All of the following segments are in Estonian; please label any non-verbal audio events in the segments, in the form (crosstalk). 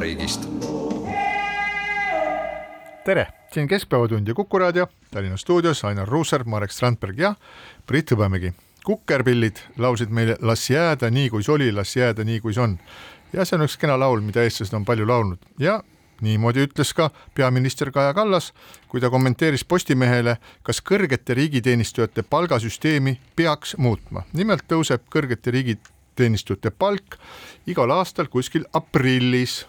koduvabariigist. tere, siin Keskpäevatund ja Kuku raadio, Tallinna stuudios Ainar Ruussaar, Marek Strandberg ja Priit Hõbemägi. kukerpillid laulsid meile Las jääda nii, kui see oli, las jääda nii, kui see on. ja see on üks kena laul, mida eestlased on palju laulnud ja niimoodi ütles ka peaminister Kaja Kallas, kui ta kommenteeris Postimehele, kas kõrgete riigiteenistujate palgasüsteemi peaks muutma. nimelt tõuseb kõrgete riigiteenistujate palk igal aastal kuskil aprillis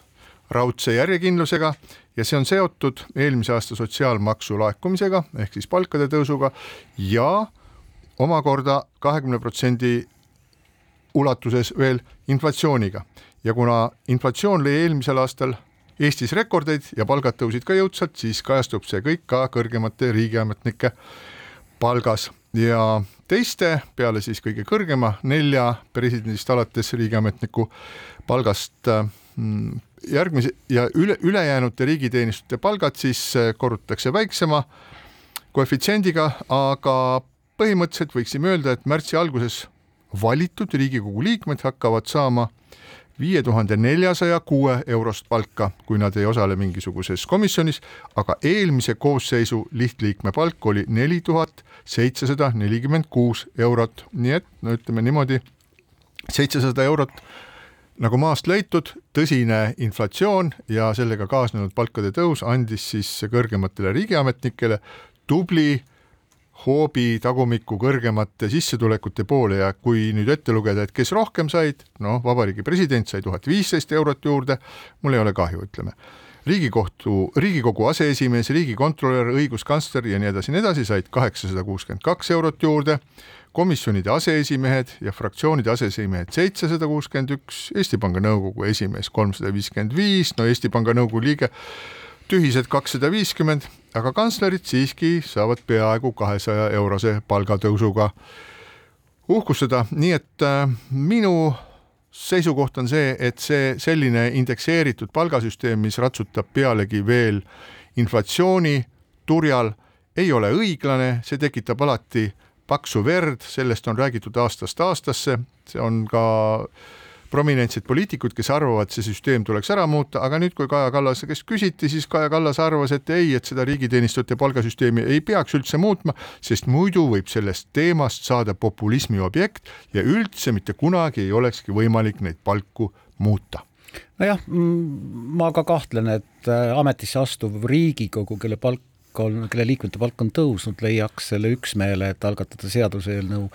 raudse järjekindlusega ja see on seotud eelmise aasta sotsiaalmaksu laekumisega ehk siis palkade tõusuga ja omakorda kahekümne protsendi ulatuses veel inflatsiooniga. Ja kuna inflatsioon lõi eelmisel aastal Eestis rekordeid ja palgad tõusid ka jõudsalt, siis kajastub see kõik ka kõrgemate riigiametnike palgas. Ja teiste peale siis kõige kõrgema nelja presidendist alates riigiametniku palgast mm, järgmise ja üle, ülejäänute riigiteenistujate palgad siis äh, korrutatakse väiksema koefitsiendiga, aga põhimõtteliselt võiksime öelda, et märtsi alguses valitud Riigikogu liikmed hakkavad saama viie tuhande neljasaja kuue eurost palka, kui nad ei osale mingisuguses komisjonis, aga eelmise koosseisu lihtliikme palk oli neli tuhat seitsesada nelikümmend kuus eurot, nii et no ütleme niimoodi, seitsesada eurot nagu maast leitud, tõsine inflatsioon ja sellega kaasnenud palkade tõus andis siis kõrgematele riigiametnikele tubli hoobi tagumiku kõrgemate sissetulekute poole ja kui nüüd ette lugeda, et kes rohkem said, noh, vabariigi president sai tuhat viisteist eurot juurde, mul ei ole kahju, ütleme. riigikohtu, riigikogu aseesimees, riigikontrolör, õiguskantsler ja nii edasi nii edasi said kaheksasada kuuskümmend kaks eurot juurde, komisjonide aseesimehed ja fraktsioonide aseesimehed seitsesada kuuskümmend üks, Eesti Panga Nõukogu esimees kolmsada viiskümmend viis, no Eesti Panga Nõukogu liige tühised kakssada viiskümmend, aga kantslerid siiski saavad peaaegu kahesaja eurose palgatõusuga uhkustada, nii et äh, minu seisukoht on see, et see selline indekseeritud palgasüsteem, mis ratsutab pealegi veel inflatsiooni turjal, ei ole õiglane, see tekitab alati paksu verd, sellest on räägitud aastast aastasse, see on ka prominentsed poliitikud, kes arvavad, see süsteem tuleks ära muuta, aga nüüd, kui Kaja Kallase käest küsiti, siis Kaja Kallas arvas, et ei, et seda riigiteenistujate palgasüsteemi ei peaks üldse muutma, sest muidu võib sellest teemast saada populismi objekt ja üldse mitte kunagi ei olekski võimalik neid palku muuta. Nojah, ma ka kahtlen, et äh, ametisse astuv Riigikogu, kelle palk on, kelle liikmete palk on tõusnud, leiaks selle üksmeele, et algatada seaduseelnõu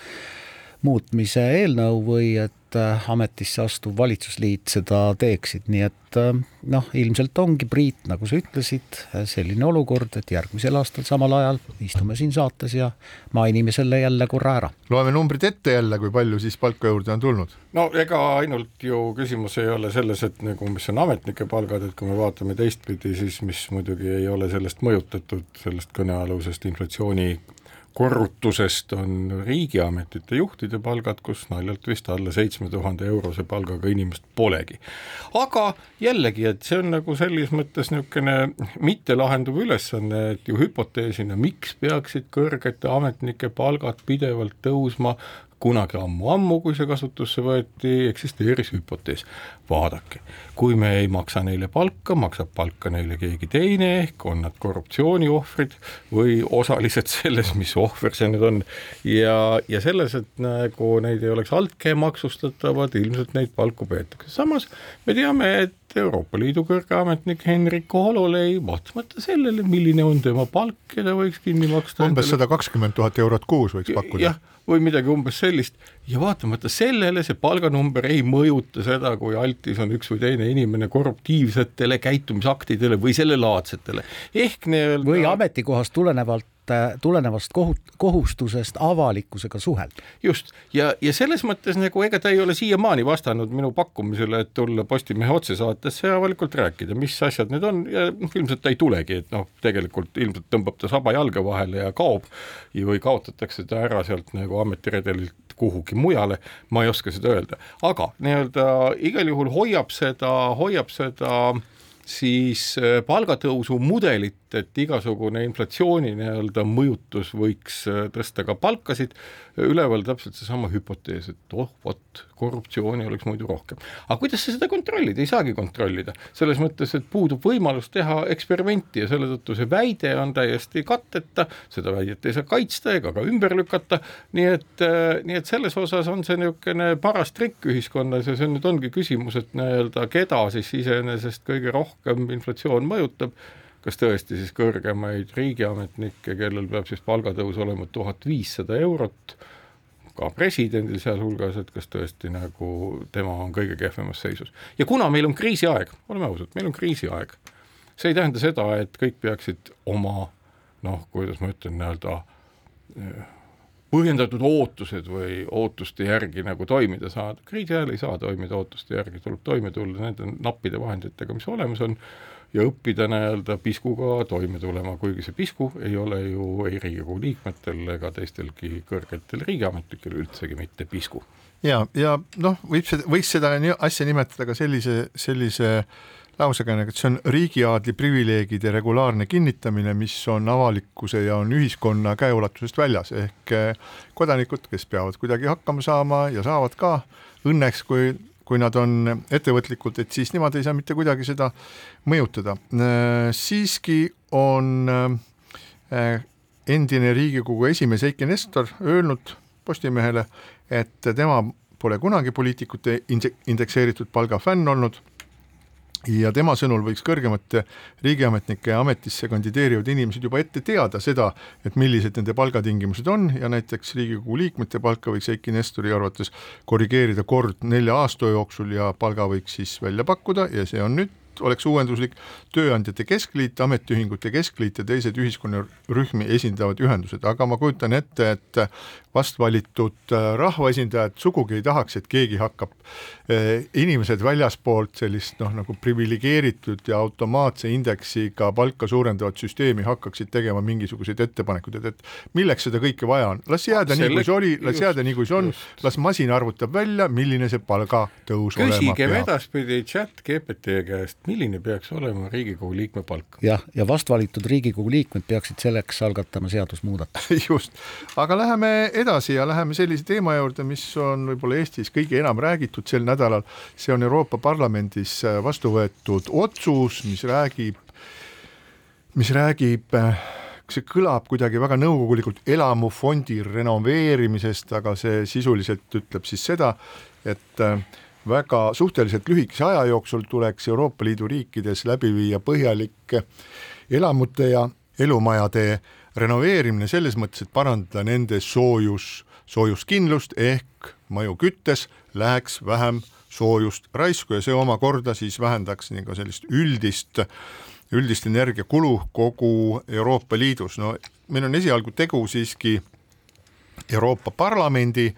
muutmise eelnõu või et äh, ametisse astuv valitsusliit seda teeksid, nii et äh, noh, ilmselt ongi, Priit, nagu sa ütlesid, selline olukord, et järgmisel aastal samal ajal istume siin saates ja mainime selle jälle korra ära. loeme numbrid ette jälle, kui palju siis palka juurde on tulnud? no ega ainult ju küsimus ei ole selles, et nagu mis on ametnike palgad, et kui me vaatame teistpidi, siis mis muidugi ei ole sellest mõjutatud, sellest kõnealusest inflatsiooni korrutusest on riigiametite juhtide palgad, kus naljalt vist alla seitsme tuhande eurose palgaga inimest polegi. aga jällegi, et see on nagu selles mõttes niisugune mittelahenduv ülesanne, et ju hüpoteesina, miks peaksid kõrgete ametnike palgad pidevalt tõusma, kunagi ammu-ammu, kui see kasutusse võeti, eksisteeris hüpotees. Vaadake, kui me ei maksa neile palka, maksab palka neile keegi teine, ehk on nad korruptsiooniohvrid või osalised selles, mis ohver see nüüd on. ja, ja selles, et nagu neid ei oleks altkäemaksustatavad, ilmselt neid palku peetakse, samas me teame, et Euroopa Liidu kõrge ametnik Henrik Hololei, vaatamata sellele, milline on tema palk, keda võiks kinni maksta. umbes sada kakskümmend tuhat eurot kuus võiks pakkuda. või midagi umbes sellist ja vaatamata sellele see palganumber ei mõjuta seda, kui altis on üks või teine inimene korruptiivsetele käitumisaktidele või sellelaadsetele. ehk nii-öelda või ametikohast tulenevalt tulenevast kohut-, kohustusest avalikkusega suhelda. just, ja, ja selles mõttes nagu ega ta ei ole siiamaani vastanud minu pakkumisele, et tulla Postimehe otsesaatesse ja avalikult rääkida, mis asjad need on ja ilmselt ta ei tulegi, et noh, tegelikult ilmselt tõmbab ta saba jalge vahele ja kaob või kaotatakse ta ära sealt nagu ametiredelilt kuhugi mujale, ma ei oska seda öelda, aga nii-öelda igal juhul hoiab seda, hoiab seda siis äh, palgatõusu mudelit et igasugune inflatsiooni nii-öelda mõjutus võiks äh, tõsta ka palkasid, üleval täpselt seesama hüpotees, et oh vot, korruptsiooni oleks muidu rohkem. aga kuidas sa seda kontrollid, ei saagi kontrollida, selles mõttes, et puudub võimalus teha eksperimenti ja selle tõttu see väide on täiesti katteta, seda väidet ei saa kaitsta ega ka ümber lükata, nii et, äh, nii et selles osas on see niisugune paras trikk ühiskonnas ja see nüüd ongi küsimus, et nii-öelda keda siis iseenesest kõige rohkem inflatsioon mõjutab kas tõesti siis kõrgemaid riigiametnikke, kellel peab siis palgatõus olema tuhat viissada eurot, ka presidendil sealhulgas, et kas tõesti nagu tema on kõige kehvemas seisus. ja kuna meil on kriisiaeg, oleme ausad, meil on kriisiaeg, see ei tähenda seda, et kõik peaksid oma noh, kuidas ma ütlen, nii-öelda eh, põhjendatud ootused või ootuste järgi nagu toimida saada, kriisi ajal ei saa toimida ootuste järgi, tuleb toime tulla nende nappide vahenditega, mis olemas on, ja õppida nii-öelda piskuga toime tulema, kuigi see pisku ei ole ju ei Riigikogu liikmetel ega teistelgi kõrgetel riigiametnikel üldsegi mitte pisku. ja, ja noh, võib seda, võiks seda asja nimetada ka sellise, sellise lausega, et see on riigiaadli privileegide regulaarne kinnitamine, mis on avalikkuse ja on ühiskonna käeulatusest väljas, ehk kodanikud, kes peavad kuidagi hakkama saama ja saavad ka, õnneks kui kui nad on ettevõtlikud, et siis nemad ei saa mitte kuidagi seda mõjutada. Äh, siiski on äh, endine Riigikogu esimees Eiki Nestor öelnud Postimehele, et tema pole kunagi poliitikute indekseeritud palga fänn olnud ja tema sõnul võiks kõrgemate riigiametnike ametisse kandideerivad inimesed juba ette teada seda, et millised nende palgatingimused on ja näiteks Riigikogu liikmete palka võiks Eiki Nestori arvates korrigeerida kord nelja aasta jooksul ja palga võiks siis välja pakkuda ja see on nüüd oleks uuenduslik, Tööandjate Keskliit, Ametiühingute Keskliit ja teised ühiskonnarühmi esindavad ühendused, aga ma kujutan ette, et vastvalitud äh, rahvaesindajad sugugi ei tahaks, et keegi hakkab, äh, inimesed väljaspoolt sellist noh, nagu priviligeeritud ja automaatse indeksiga palka suurendavat süsteemi hakkaksid tegema mingisuguseid ettepanekuid, et, et milleks seda kõike vaja on, las jääda Selle, nii, kui see oli, las jääda nii, kui see on, las masin arvutab välja, milline see palgatõus olema peab. küsigem edaspidi chat GPT käest, milline peaks olema Riigikogu liikme palk? jah, ja vastvalitud Riigikogu liikmed peaksid selleks algatama seadusmuudatuse. (laughs) Just, aga läheme edasi ja läheme sellise teema juurde, mis on võib-olla Eestis kõige enam räägitud sel nädalal, see on Euroopa Parlamendis äh, vastu võetud otsus, mis räägib, mis räägib see kõlab kuidagi väga nõukogulikult elamufondi renoveerimisest, aga see sisuliselt ütleb siis seda, et äh, väga suhteliselt lühikese aja jooksul tuleks Euroopa Liidu riikides läbi viia põhjalik elamute ja elumajade renoveerimine selles mõttes, et parandada nende soojus, soojuskindlust ehk maju küttes läheks vähem soojust raisku ja see omakorda siis vähendaks nii ka sellist üldist, üldist energiakulu kogu Euroopa Liidus, no meil on esialgu tegu siiski Euroopa Parlamendi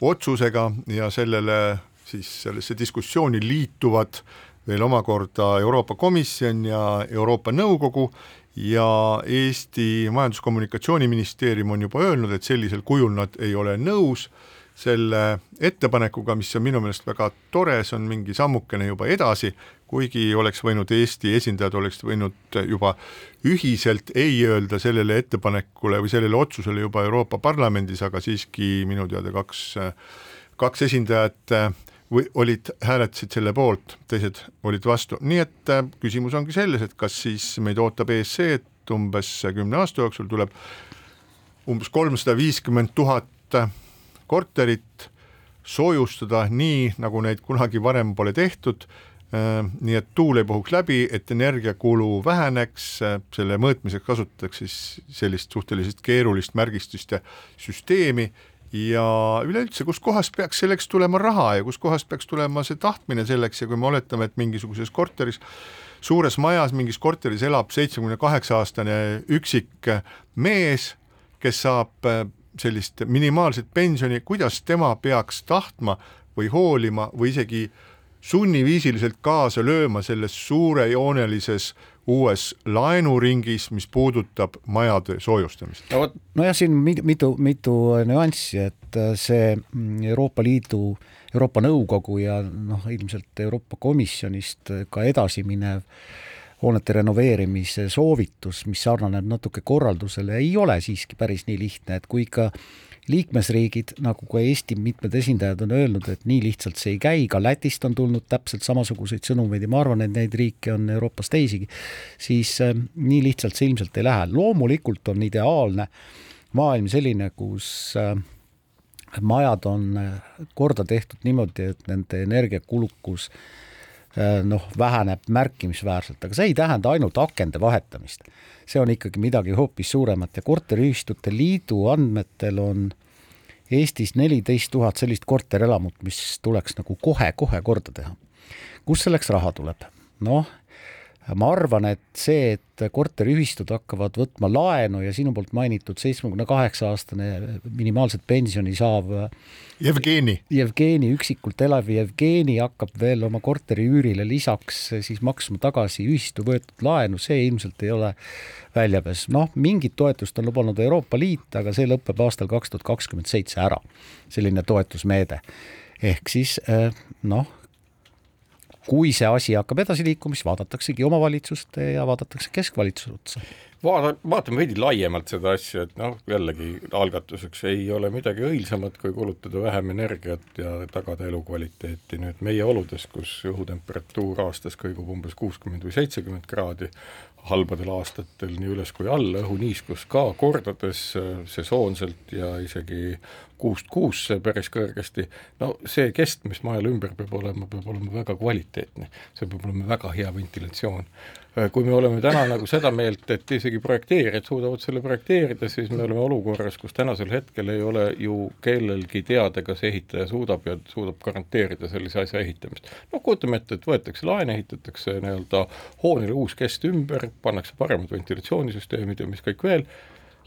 otsusega ja sellele siis sellesse diskussiooni liituvad veel omakorda Euroopa Komisjon ja Euroopa Nõukogu ja Eesti Majandus-Kommunikatsiooniministeerium on juba öelnud, et sellisel kujul nad ei ole nõus. Selle ettepanekuga, mis on minu meelest väga tore, see on mingi sammukene juba edasi, kuigi oleks võinud Eesti esindajad, oleks võinud juba ühiselt ei öelda sellele ettepanekule või sellele otsusele juba Euroopa Parlamendis, aga siiski minu teada kaks, kaks esindajat või olid, hääletasid selle poolt, teised olid vastu, nii et küsimus ongi selles, et kas siis meid ootab ees see, et umbes kümne aasta jooksul tuleb umbes kolmsada viiskümmend tuhat korterit soojustada nii, nagu neid kunagi varem pole tehtud, nii et tuul ei puhuks läbi, et energiakulu väheneks, selle mõõtmiseks kasutatakse siis sellist suhteliselt keerulist märgistust ja süsteemi ja üleüldse, kuskohast peaks selleks tulema raha ja kuskohast peaks tulema see tahtmine selleks? Ja kui me oletame, et mingisuguses korteris suures majas mingis korteris elab seitsmekümne kaheksa aastane üksik mees, kes saab sellist minimaalset pensioni, kuidas tema peaks tahtma või hoolima või isegi sunniviisiliselt kaasa lööma selles suurejoonelises uues laenuringis, mis puudutab majade soojustamist. nojah, siin mitu, mitu nüanssi, et see Euroopa Liidu, Euroopa Nõukogu ja noh, ilmselt Euroopa Komisjonist ka edasiminev äh, hoonete renoveerimise soovitus, mis sarnaneb natuke korraldusele, ei ole siiski päris nii lihtne, et kui ikka liikmesriigid, nagu ka Eesti mitmed esindajad on öelnud, et nii lihtsalt see ei käi, ka Lätist on tulnud täpselt samasuguseid sõnumeid ja ma arvan, et neid riike on Euroopas teisigi, siis äh, nii lihtsalt see ilmselt ei lähe. loomulikult on ideaalne maailm selline, kus äh, majad on äh, korda tehtud niimoodi, et nende energiakulukus äh, noh, väheneb märkimisväärselt, aga see ei tähenda ainult akende vahetamist. see on ikkagi midagi hoopis suuremat ja korteriühistute liidu andmetel on Eestis neliteist tuhat sellist korterelamut, mis tuleks nagu kohe-kohe korda teha. kust selleks raha tuleb? noh, ma arvan, et see, et korteriühistud hakkavad võtma laenu ja sinu poolt mainitud seitsmekümne kaheksa aastane minimaalset pensioni saav Jevgeni. Jevgeni, üksikult elav Jevgeni hakkab veel oma korteri üürile lisaks siis maksma tagasi ühistu võetud laenu, see ilmselt ei ole väljapääs. noh, mingit toetust on lubanud Euroopa Liit, aga see lõpeb aastal kaks tuhat kakskümmend seitse ära, selline toetusmeede. ehk siis eh, noh, kui see asi hakkab edasi liikuma, siis vaadataksegi omavalitsuste ja vaadatakse keskvalitsuse otsa. Vaata, vaatame veidi laiemalt seda asja, et noh, jällegi algatuseks ei ole midagi õilsamat, kui kulutada vähem energiat ja tagada elukvaliteeti. nüüd meie oludes, kus õhutemperatuur aastas kõigub umbes kuuskümmend või seitsekümmend kraadi, halbadel aastatel nii üles kui alla, õhuniiskus ka kordades sesoonselt ja isegi kuust kuusse päris kõrgesti, no see kest, mis majal ümber peab olema, peab olema väga kvaliteetne, see peab olema väga hea ventilatsioon. Kui me oleme täna nagu seda meelt, et isegi projekteerijad suudavad selle projekteerida, siis me oleme olukorras, kus tänasel hetkel ei ole ju kellelgi teada, kas ehitaja suudab ja suudab garanteerida sellise asja ehitamist. noh, kujutame ette, et võetakse laen, ehitatakse nii-öelda hoonele uus kest ümber, pannakse paremad ventilatsioonisüsteemid ja mis kõik veel,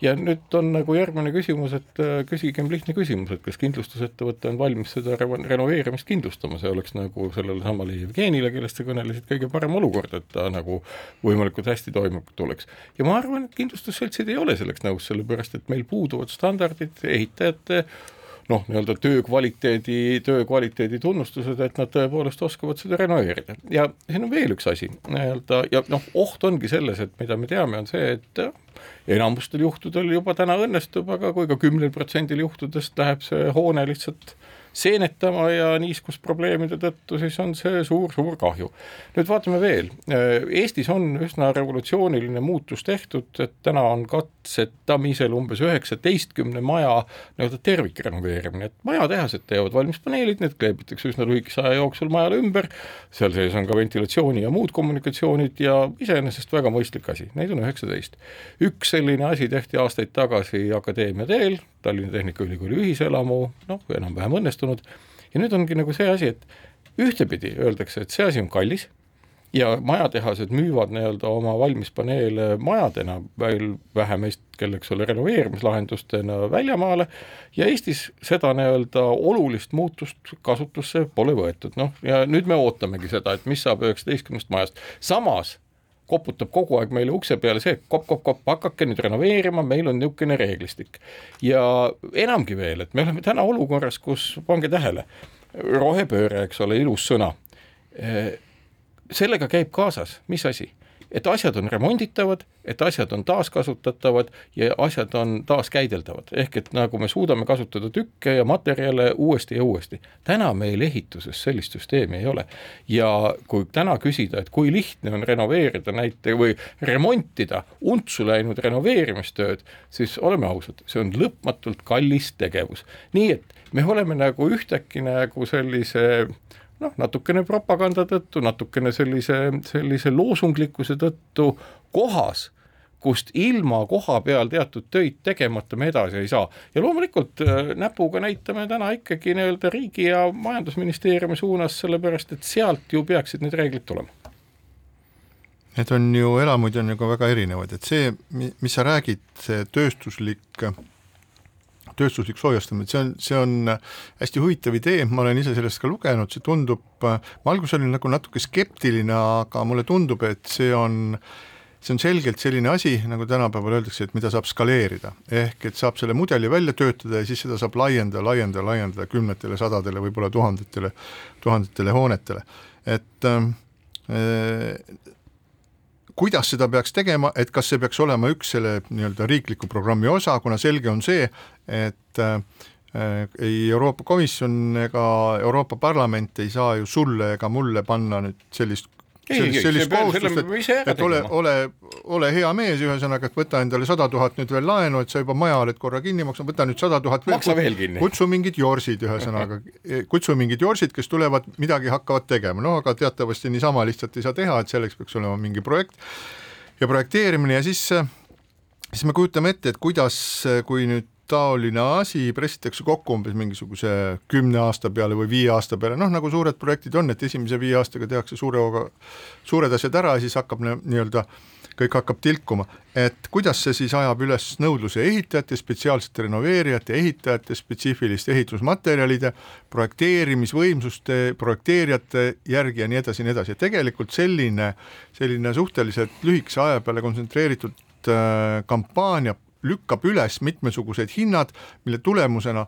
ja nüüd on nagu järgmine küsimus, et äh, küsigem lihtne küsimus, et kas kindlustusettevõte on valmis seda re renoveerimist kindlustama, see oleks nagu sellele samale Jevgenile, kellest sa kõnelesid, kõige parem olukord, et ta nagu võimalikult hästi toimub tuleks. ja ma arvan, et kindlustusseltsid ei ole selleks nõus, sellepärast et meil puuduvad standardid ehitajate noh, nii-öelda töö kvaliteedi, töö kvaliteedi tunnustused, et nad tõepoolest oskavad seda renoveerida. ja siin on veel üks asi, nii-öelda ja noh, oht ongi selles, et mida me teame, on see, et enamustel juhtudel juba täna õnnestub, aga kui ka kümnel protsendil juhtudest läheb see hoone lihtsalt seenetama ja niiskusprobleemide tõttu siis on see suur-suur kahju. nüüd vaatame veel, Eestis on üsna revolutsiooniline muutus tehtud, et täna on katsetamisel umbes üheksateistkümne maja nii-öelda tervikrenoveerimine, et majatehased teevad valmis paneelid, need kleebitakse üsna lühikese aja jooksul majale ümber, seal sees on ka ventilatsiooni ja muud kommunikatsioonid ja iseenesest väga mõistlik asi, neid on üheksateist. üks selline asi tehti aastaid tagasi Akadeemia teel, Tallinna Tehnikaülikooli ühiselamu, noh, enam-vähem õnnestunud, ja nüüd ongi nagu see asi, et ühtepidi öeldakse, et see asi on kallis ja majatehased müüvad nii-öelda oma valmispaneele majadena veel vähem hetkel, eks ole, renoveerimislahendustena väljamaale ja Eestis seda nii-öelda olulist muutust kasutusse pole võetud, noh ja nüüd me ootamegi seda, et mis saab üheksateistkümnest majast, samas koputab kogu aeg meile ukse peale see kopp-kopp-kopp, hakake nüüd renoveerima, meil on niisugune reeglistik. ja enamgi veel, et me oleme täna olukorras, kus, pange tähele, rohepööre, eks ole, ilus sõna sellega käib kaasas, mis asi? Et asjad on remonditavad, et asjad on taaskasutatavad ja asjad on taaskäideldavad, ehk et nagu me suudame kasutada tükke ja materjale uuesti ja uuesti. täna meil ehituses sellist süsteemi ei ole. ja kui täna küsida, et kui lihtne on renoveerida näite- või remontida untsu läinud renoveerimistööd, siis oleme ausad, see on lõpmatult kallis tegevus. nii et me oleme nagu ühtäkki nagu sellise noh, natukene propaganda tõttu, natukene sellise, sellise loosunglikkuse tõttu kohas, kust ilma koha peal teatud töid tegemata me edasi ei saa. ja loomulikult äh, näpuga näitame täna ikkagi nii-öelda riigi ja majandusministeeriumi suunas, sellepärast et sealt ju peaksid need reeglid tulema. Need on ju, elamuid on ju ka väga erinevaid, et see, mis sa räägid, see tööstuslik tööstuslik soojustamine, see on, see on hästi huvitav idee, ma olen ise sellest ka lugenud, see tundub, ma alguses olin nagu natuke skeptiline, aga mulle tundub, et see on see on selgelt selline asi, nagu tänapäeval öeldakse, et mida saab skaleerida, ehk et saab selle mudeli välja töötada ja siis seda saab laiendada, laiendada, laiendada kümnetele, sadadele, võib-olla tuhandetele, tuhandetele hoonetele, et äh, kuidas seda peaks tegema, et kas see peaks olema üks selle nii-öelda riikliku programmi osa, kuna selge on see, et äh, ei Euroopa Komisjon ega Euroopa Parlament ei saa ju sulle ega mulle panna nüüd sellist sellist, sellist kohustust, et, et ole, ole, ole hea mees, ühesõnaga, et võta endale sada tuhat nüüd veel laenu, et sa juba maja oled korra kinni maksnud, võta nüüd sada tuhat veel, veel kinni. kutsu mingid jorsid, ühesõnaga, (laughs) kutsu mingid jorsid, kes tulevad, midagi hakkavad tegema, no aga teatavasti niisama lihtsalt ei saa teha, et selleks peaks olema mingi projekt ja projekteerimine ja siis siis me kujutame ette, et kuidas, kui nüüd taoline asi pressitakse kokku umbes mingisuguse kümne aasta peale või viie aasta peale, noh nagu suured projektid on, et esimese viie aastaga tehakse suure hooga suured asjad ära ja siis hakkab nii-öelda kõik hakkab tilkuma, et kuidas see siis ajab üles nõudluse ehitajate, spetsiaalsete renoveerijate, ehitajate, spetsiifiliste ehitusmaterjalide, projekteerimisvõimsuste, projekteerijate järgi ja nii edasi ja nii edasi, et tegelikult selline, selline suhteliselt lühikese aja peale kontsentreeritud äh, kampaania lükkab üles mitmesugused hinnad, mille tulemusena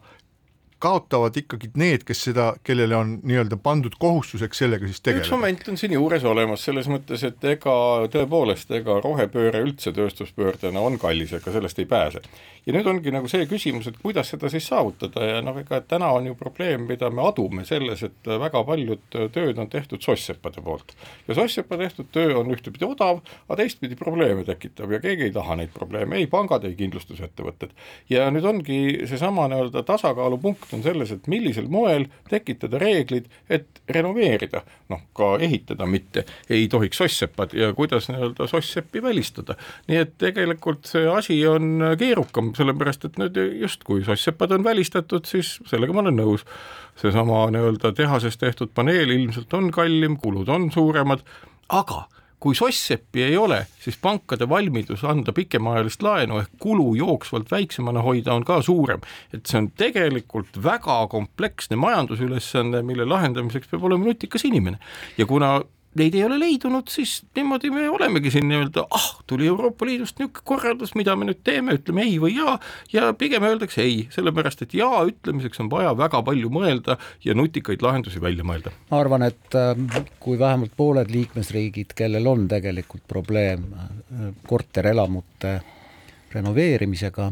kaotavad ikkagi need, kes seda, kellele on nii-öelda pandud kohustuseks sellega siis tegeleda. üks moment on siin juures olemas, selles mõttes, et ega tõepoolest, ega rohepööre üldse tööstuspöördena on kallis, ega sellest ei pääse ja nüüd ongi nagu see küsimus, et kuidas seda siis saavutada ja noh, ega täna on ju probleem, mida me adume selles, et väga paljud tööd on tehtud soss-seppade poolt. ja soss-sepa tehtud töö on ühtepidi odav, aga teistpidi probleeme tekitav ja keegi ei taha neid probleeme, ei pangad, ei kindlustusettevõtted. ja nüüd ongi seesama nii-öelda tasakaalupunkt on selles, et millisel moel tekitada reeglid, et renoveerida, noh ka ehitada mitte, ei tohiks soss-seppad ja kuidas nii-öelda soss-seppi välistada. nii et tegelikult see asi on keerukam, sellepärast et nüüd justkui soss-sepad on välistatud, siis sellega ma olen nõus. seesama nii-öelda tehases tehtud paneel ilmselt on kallim, kulud on suuremad, aga kui soss-seppi ei ole, siis pankade valmidus anda pikemaajalist laenu ehk kulu jooksvalt väiksemana hoida on ka suurem. et see on tegelikult väga kompleksne majandusülesanne, mille lahendamiseks peab olema nutikas inimene ja kuna neid ei ole leidunud, siis niimoodi me olemegi siin nii-öelda, ah, tuli Euroopa Liidust niisugune korraldus, mida me nüüd teeme, ütleme ei või jaa, ja pigem öeldakse ei, sellepärast et jaa ütlemiseks on vaja väga palju mõelda ja nutikaid lahendusi välja mõelda. ma arvan, et äh, kui vähemalt pooled liikmesriigid, kellel on tegelikult probleem äh, korterelamute renoveerimisega,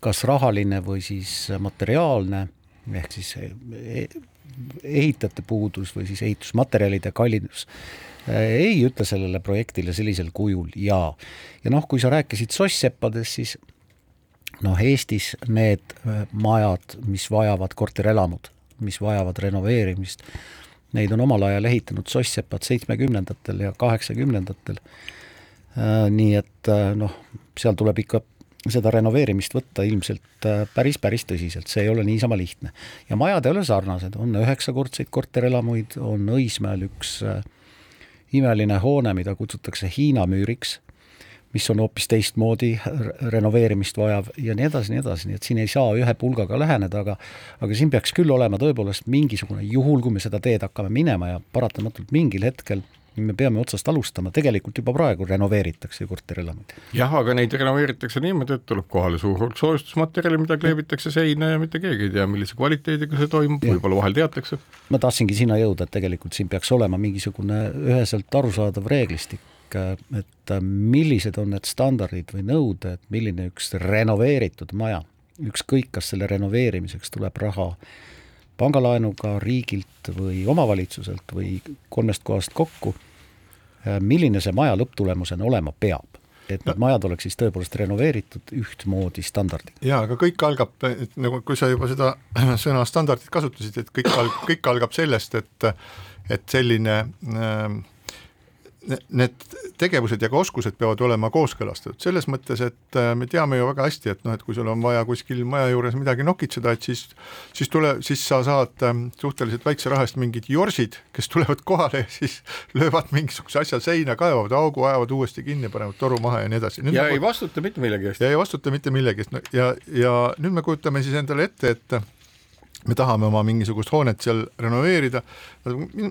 kas rahaline või siis materiaalne, ehk siis ehitajate puudus või siis ehitusmaterjalide kallidus ei ütle sellele projektile sellisel kujul ja, ja noh, kui sa rääkisid soss-seppadest, siis noh, Eestis need majad, mis vajavad korterelamud, mis vajavad renoveerimist, neid on omal ajal ehitanud soss-sepad seitsmekümnendatel ja kaheksakümnendatel. nii et noh, seal tuleb ikka seda renoveerimist võtta ilmselt päris, päris tõsiselt, see ei ole niisama lihtne. ja majad ei ole sarnased, on üheksakordseid korterelamuid, on Õismäel üks äh, imeline hoone, mida kutsutakse Hiina müüriks, mis on hoopis teistmoodi renoveerimist vajav ja nii edasi, nii edasi, nii et siin ei saa ühe pulgaga läheneda, aga aga siin peaks küll olema tõepoolest mingisugune, juhul kui me seda teed hakkame minema ja paratamatult mingil hetkel me peame otsast alustama, tegelikult juba praegu renoveeritakse ju korterelamuid. jah, aga neid renoveeritakse niimoodi, et tuleb kohale suur hulk soojustusmaterjali, mida kleebitakse seina ja mitte keegi ei tea, millise kvaliteediga see toimub, võib-olla vahel teatakse. ma tahtsingi sinna jõuda, et tegelikult siin peaks olema mingisugune üheselt arusaadav reeglistik, et millised on need standardid või nõuded, milline üks renoveeritud maja, ükskõik, kas selle renoveerimiseks tuleb raha pangalaenuga riigilt või omavalitsuselt või kolmest kohast kokku Äh, milline see maja lõpptulemusena olema peab et need majad oleks siis tõepoolest renoveeritud ühtmoodi standardiga. jaa, aga kõik algab, et nagu kui sa juba seda (clears throat) sõna standardit kasutasid, et kõik alg-, kõik algab sellest, et et selline äh, need tegevused ja ka oskused peavad olema kooskõlastatud, selles mõttes, et äh, me teame ju väga hästi, et noh, et kui sul on vaja kuskil maja juures midagi nokitseda, et siis siis tule, siis sa saad ähm, suhteliselt väikse raha eest mingid jorsid, kes tulevad kohale ja siis (laughs) löövad mingisuguse asja seina, kaevavad augu, ajavad uuesti kinni, panevad toru maha ja nii edasi. ja ei vastuta mitte millegi eest. ja ei vastuta mitte millegi eest no, ja, ja nüüd me kujutame siis endale ette, et me tahame oma mingisugust hoonet seal renoveerida,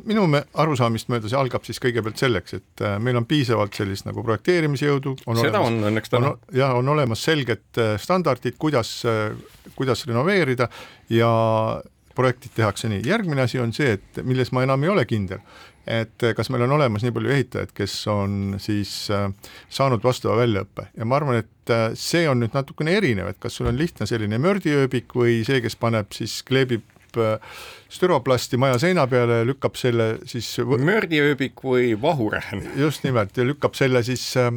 minu arusaamist mööda see algab siis kõigepealt selleks, et äh, meil on piisavalt sellist nagu projekteerimisjõudu, seda olemas, on õnneks täna. jah, on olemas selged äh, standardid, kuidas, äh, kuidas renoveerida ja projektid tehakse nii, järgmine asi on see, et milles ma enam ei ole kindel, et kas meil on olemas nii palju ehitajaid, kes on siis äh, saanud vastava väljaõppe. Ja ma arvan, et äh, see on nüüd natukene erinev, et kas sul on lihtne selline mördiööbik või see, kes paneb siis, kleebib äh, stüroplasti maja seina peale lükkab selle siis mördiööbik või vahurähn. just nimelt, ja lükkab selle siis äh,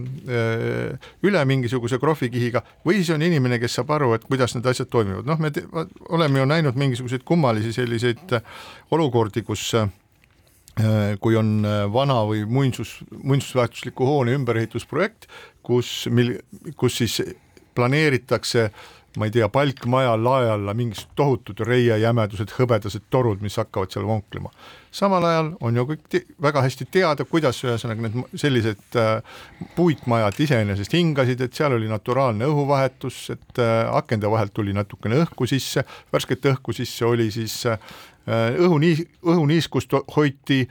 üle mingisuguse krohvikihiga või siis on inimene, kes saab aru, et kuidas need asjad toimivad, noh, me te, oleme ju näinud mingisuguseid kummalisi selliseid olukordi, kus äh, Äh, kui on äh, vana või muinsus, muinsusväärtusliku hoone ümberehitusprojekt, kus, mil, kus siis planeeritakse ma ei tea, palkmaja lae alla mingisugused tohutud reiejämedused, hõbedased torud, mis hakkavad seal vonklema. samal ajal on ju kõik väga hästi teada, kuidas ühesõnaga need sellised äh, puitmajad iseenesest hingasid, et seal oli naturaalne õhuvahetus, et äh, akende vahelt tuli natukene õhku sisse, värsket õhku sisse oli siis äh, õhuniis-, õhuniiskust hoiti,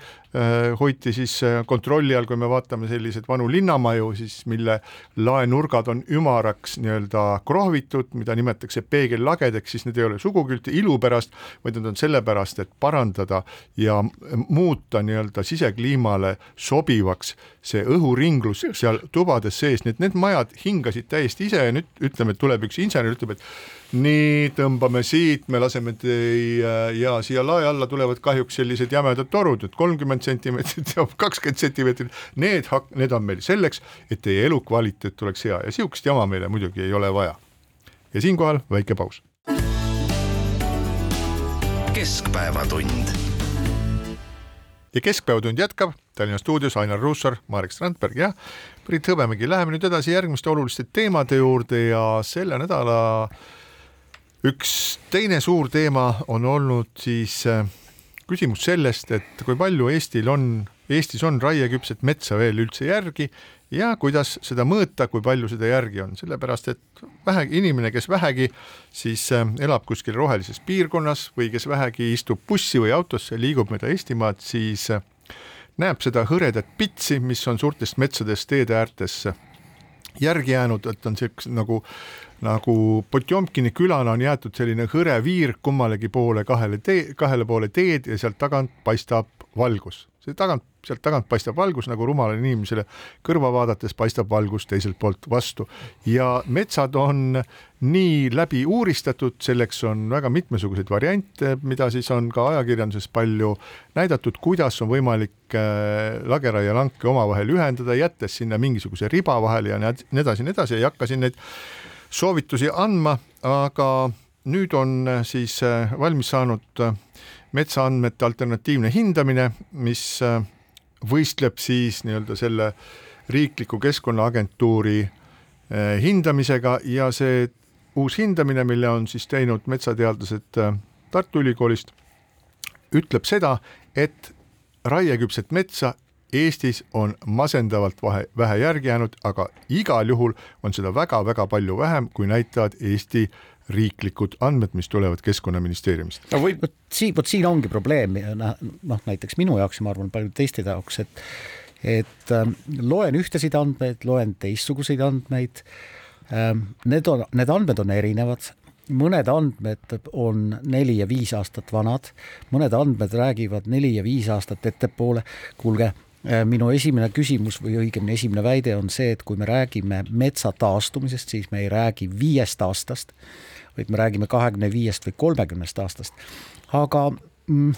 hoiti siis äh, kontrolli all, kui me vaatame selliseid vanu linnamaju, siis mille laenurgad on ümaraks nii-öelda krohvitud, mida nimetatakse peegellagedeks, siis need ei ole sugugi üldse ilu pärast, vaid need on sellepärast, et parandada ja muuta nii-öelda sisekliimale sobivaks see õhuringlus seal tubades sees, nii et need majad hingasid täiesti ise ja nüüd ütleme, et tuleb üks insener, ütleb, et nii, tõmbame siit, me laseme teie ja siia lae alla tulevad kahjuks sellised jämedad torud, et kolmkümmend sentimeetrit ja kakskümmend sentimeetrit, need hak-, need on meil selleks, et teie elukvaliteet oleks hea ja sihukest jama meile muidugi ei ole vaja. ja siinkohal väike paus. keskpäevatund. ja Keskpäevatund jätkab Tallinna stuudios Ainar Ruussaar, Marek Strandberg ja Priit Hõbemägi. Läheme nüüd edasi järgmiste oluliste teemade juurde ja selle nädala üks teine suur teema on olnud siis äh, küsimus sellest, et kui palju Eestil on, Eestis on raieküpset metsa veel üldse järgi ja kuidas seda mõõta, kui palju seda järgi on, sellepärast et vähe, inimene, kes vähegi siis äh, elab kuskil rohelises piirkonnas või kes vähegi istub bussi või autosse, liigub mööda Eestimaad, siis äh, näeb seda hõredat pitsi, mis on suurtest metsadest teede äärtes järgi jäänud, et on siukse nagu nagu Potjomkini külana on jäetud selline hõre viir kummalegi poole kahele tee, kahele poole teed ja sealt tagant paistab valgus. see tagant, sealt tagant paistab valgus nagu rumalale inimesele kõrva vaadates paistab valgus teiselt poolt vastu ja metsad on nii läbi uuristatud, selleks on väga mitmesuguseid variante, mida siis on ka ajakirjanduses palju näidatud, kuidas on võimalik äh, lageraielanke omavahel ühendada, jättes sinna mingisuguse riba vahele ja nii edasi ja nii edasi, ei hakka siin neid soovitusi andma, aga nüüd on äh, siis äh, valmis saanud metsaandmete alternatiivne hindamine, mis võistleb siis nii-öelda selle riikliku keskkonnaagentuuri hindamisega ja see uus hindamine, mille on siis teinud metsateadlased äh, Tartu Ülikoolist, ütleb seda, et raieküpset metsa Eestis on masendavalt vahe, vähe järgi jäänud, aga igal juhul on seda väga-väga palju vähem, kui näitavad Eesti riiklikud andmed, mis tulevad Keskkonnaministeeriumist. no võib... vot siin, vot siin ongi probleem, noh näiteks minu jaoks ja ma arvan, paljude teiste jaoks, et et äh, loen ühtesid andmeid, loen teistsuguseid andmeid äh, Ehm, need on, need andmed on erinevad, mõned andmed on neli ja viis aastat vanad, mõned andmed räägivad neli ja viis aastat ettepoole. kuulge, minu esimene küsimus või õigemini esimene väide on see, et kui me räägime metsa taastumisest, siis me ei räägi viiest aastast, vaid me räägime kahekümne viiest või kolmekümnest aastast. aga mm,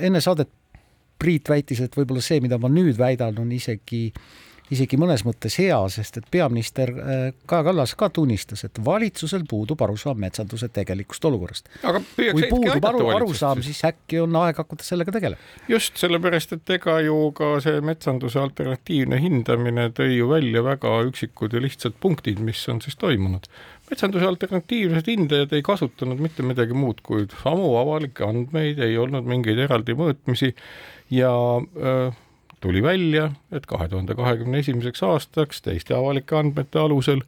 enne saadet Priit väitis, et võib-olla see, mida ma nüüd väidan, on isegi äh, isegi mõnes mõttes hea, sest et peaminister äh, Kaja Kallas ka tunnistas, et valitsusel puudub arusaam metsanduse tegelikust olukorrast. kui puudub aru, arusaam, siis äkki on aeg hakata sellega tegelema. just, sellepärast et ega ju ka see metsanduse alternatiivne hindamine tõi ju välja väga üksikud ja lihtsad punktid, mis on siis toimunud metsanduse alternatiivsed hindajad ei kasutanud mitte midagi muud kui samu avalikke andmeid, ei olnud mingeid eraldi mõõtmisi ja öö, äh, tuli välja, et kahe tuhande kahekümne esimeseks aastaks teiste avalike andmete alusel